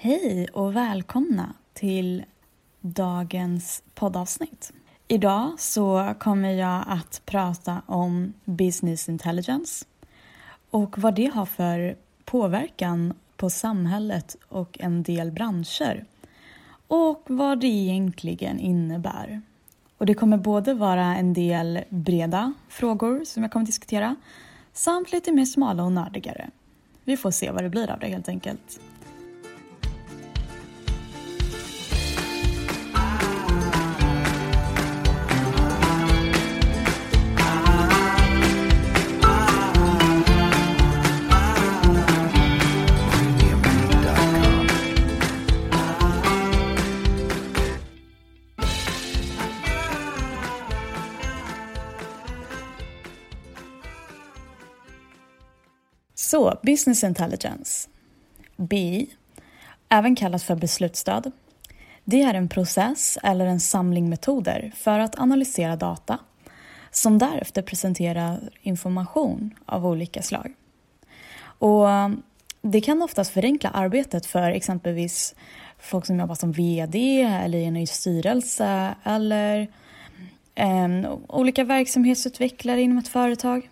Hej och välkomna till dagens poddavsnitt. Idag så kommer jag att prata om business intelligence och vad det har för påverkan på samhället och en del branscher och vad det egentligen innebär. Och det kommer både vara en del breda frågor som jag kommer att diskutera samt lite mer smala och nördigare. Vi får se vad det blir av det helt enkelt. Så, Business Intelligence, BI, även kallat för beslutsstöd. Det är en process eller en samling metoder för att analysera data som därefter presenterar information av olika slag. Och eh, det kan oftast förenkla arbetet för exempelvis folk som jobbar som VD eller i en ny styrelse eller eh, olika verksamhetsutvecklare inom ett företag.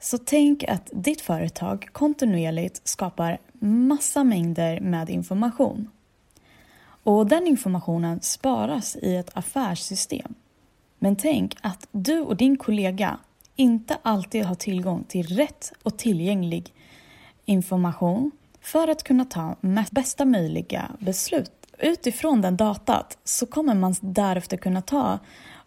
Så tänk att ditt företag kontinuerligt skapar massa mängder med information. Och den informationen sparas i ett affärssystem. Men tänk att du och din kollega inte alltid har tillgång till rätt och tillgänglig information för att kunna ta bästa möjliga beslut. Utifrån den datat så kommer man därefter kunna ta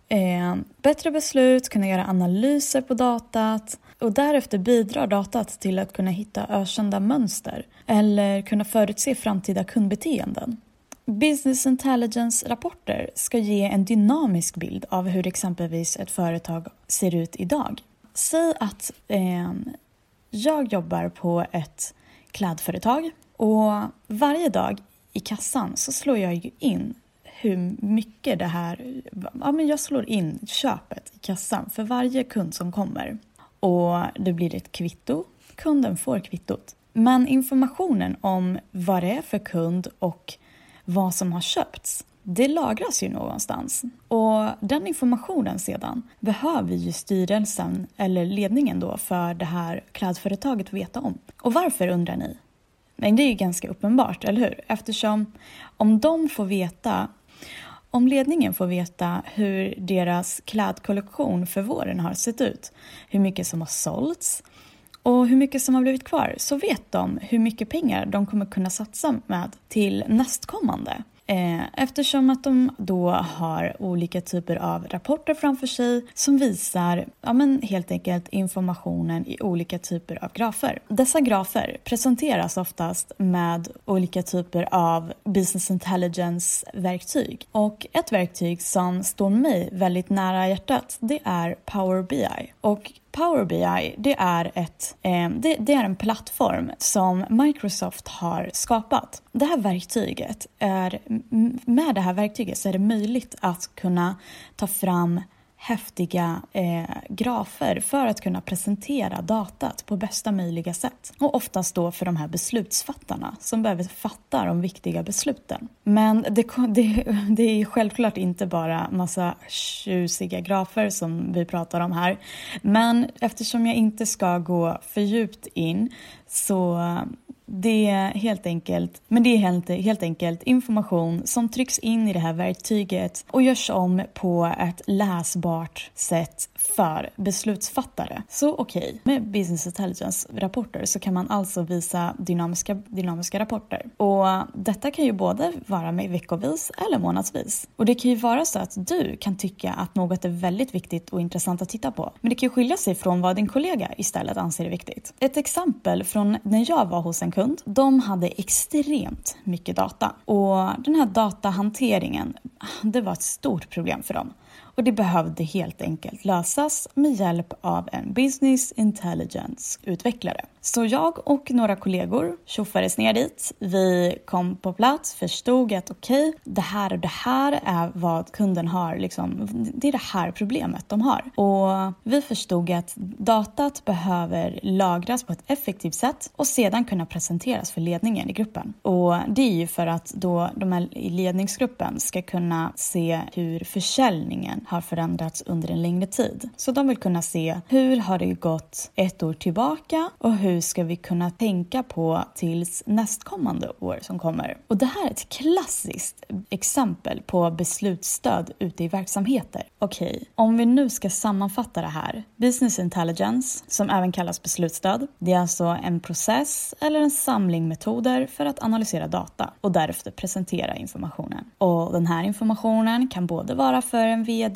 eh, bättre beslut, kunna göra analyser på datat och därefter bidrar datat till att kunna hitta ökända mönster eller kunna förutse framtida kundbeteenden. Business intelligence-rapporter ska ge en dynamisk bild av hur exempelvis ett företag ser ut idag. Säg att eh, jag jobbar på ett klädföretag och varje dag i kassan så slår jag ju in hur mycket det här... Ja, men jag slår in köpet i kassan för varje kund som kommer. Och det blir ett kvitto. Kunden får kvittot. Men informationen om vad det är för kund och vad som har köpts, det lagras ju någonstans. Och den informationen sedan behöver ju styrelsen eller ledningen då för det här klädföretaget veta om. Och varför undrar ni? Men det är ju ganska uppenbart, eller hur? Eftersom om de får veta om ledningen får veta hur deras klädkollektion för våren har sett ut, hur mycket som har sålts och hur mycket som har blivit kvar så vet de hur mycket pengar de kommer kunna satsa med till nästkommande. Eh, eftersom att de då har olika typer av rapporter framför sig som visar ja, men helt enkelt informationen i olika typer av grafer. Dessa grafer presenteras oftast med olika typer av business intelligence-verktyg. Och ett verktyg som står mig väldigt nära hjärtat det är Power BI. Och Power BI det är, ett, eh, det, det, är en plattform som Microsoft har skapat. Det här verktyget är, med det här verktyget så är det möjligt att kunna ta fram häftiga eh, grafer för att kunna presentera datat på bästa möjliga sätt. Och oftast då för de här beslutsfattarna som behöver fatta de viktiga besluten. Men det, det, det är självklart inte bara massa tjusiga grafer som vi pratar om här. Men eftersom jag inte ska gå för djupt in så eh, det är helt enkelt, men det är helt, helt enkelt information som trycks in i det här verktyget och görs om på ett läsbart sätt för beslutsfattare. Så okej, okay, med Business Intelligence-rapporter så kan man alltså visa dynamiska, dynamiska rapporter. Och detta kan ju både vara med veckovis eller månadsvis. Och det kan ju vara så att du kan tycka att något är väldigt viktigt och intressant att titta på. Men det kan ju skilja sig från vad din kollega istället anser är viktigt. Ett exempel från när jag var hos en kund. De hade extremt mycket data och den här datahanteringen, det var ett stort problem för dem. Och det behövde helt enkelt lösas med hjälp av en business intelligence-utvecklare. Så jag och några kollegor tjoffades ner dit. Vi kom på plats, förstod att okej, okay, det här och det här är vad kunden har, liksom, det är det här problemet de har. Och vi förstod att datat behöver lagras på ett effektivt sätt och sedan kunna presenteras för ledningen i gruppen. Och det är ju för att då de här i ledningsgruppen ska kunna se hur försäljningen har förändrats under en längre tid. Så de vill kunna se hur har det gått ett år tillbaka och hur ska vi kunna tänka på tills nästkommande år som kommer? Och det här är ett klassiskt exempel på beslutsstöd ute i verksamheter. Okej, okay, om vi nu ska sammanfatta det här. Business intelligence, som även kallas beslutsstöd, det är alltså en process eller en samling metoder för att analysera data och därefter presentera informationen. Och den här informationen kan både vara för en VD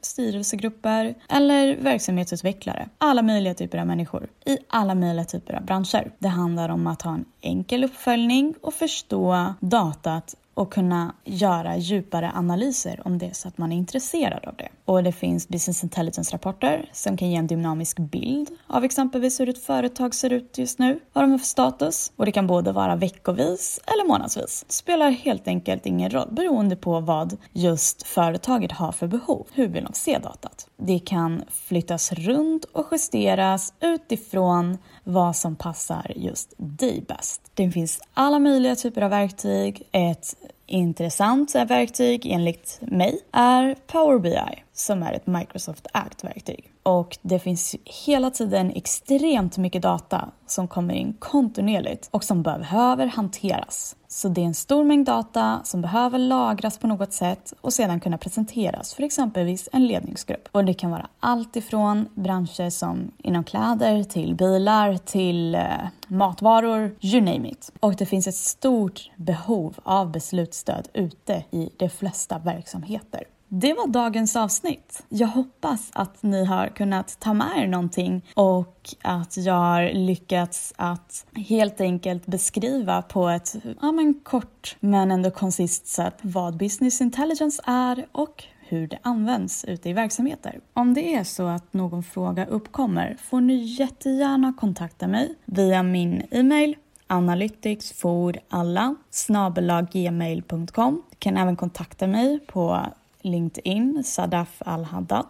styrelsegrupper eller verksamhetsutvecklare. Alla möjliga typer av människor i alla möjliga typer av branscher. Det handlar om att ha en enkel uppföljning och förstå datat och kunna göra djupare analyser om det så att man är intresserad av det. Och det finns business intelligence-rapporter som kan ge en dynamisk bild av exempelvis hur ett företag ser ut just nu, vad de har för status. Och det kan både vara veckovis eller månadsvis. Det spelar helt enkelt ingen roll beroende på vad just företaget har för behov. Hur vill de se datat? Det kan flyttas runt och justeras utifrån vad som passar just dig bäst. Det finns alla möjliga typer av verktyg. Ett intressant verktyg enligt mig är Power BI som är ett Microsoft Act-verktyg. Och det finns hela tiden extremt mycket data som kommer in kontinuerligt och som behöver hanteras. Så det är en stor mängd data som behöver lagras på något sätt och sedan kunna presenteras för exempelvis en ledningsgrupp. Och det kan vara allt ifrån branscher som inom kläder till bilar till eh, matvaror, you name it. Och det finns ett stort behov av beslutsstöd ute i de flesta verksamheter. Det var dagens avsnitt. Jag hoppas att ni har kunnat ta med er någonting och att jag har lyckats att helt enkelt beskriva på ett ja, men kort men ändå koncist sätt vad business intelligence är och hur det används ute i verksamheter. Om det är så att någon fråga uppkommer får ni jättegärna kontakta mig via min e-mail analyticsforalla snabelaggmail.com Du kan även kontakta mig på LinkedIn, Sadaf Al-Haddad.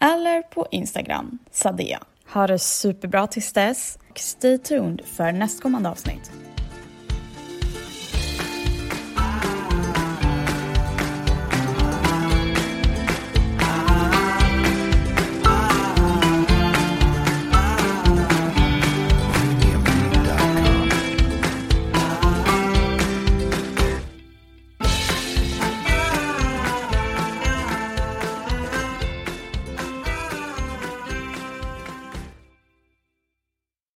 Eller på Instagram, Sadea. Ha det superbra tills dess. Stay tuned för nästkommande avsnitt.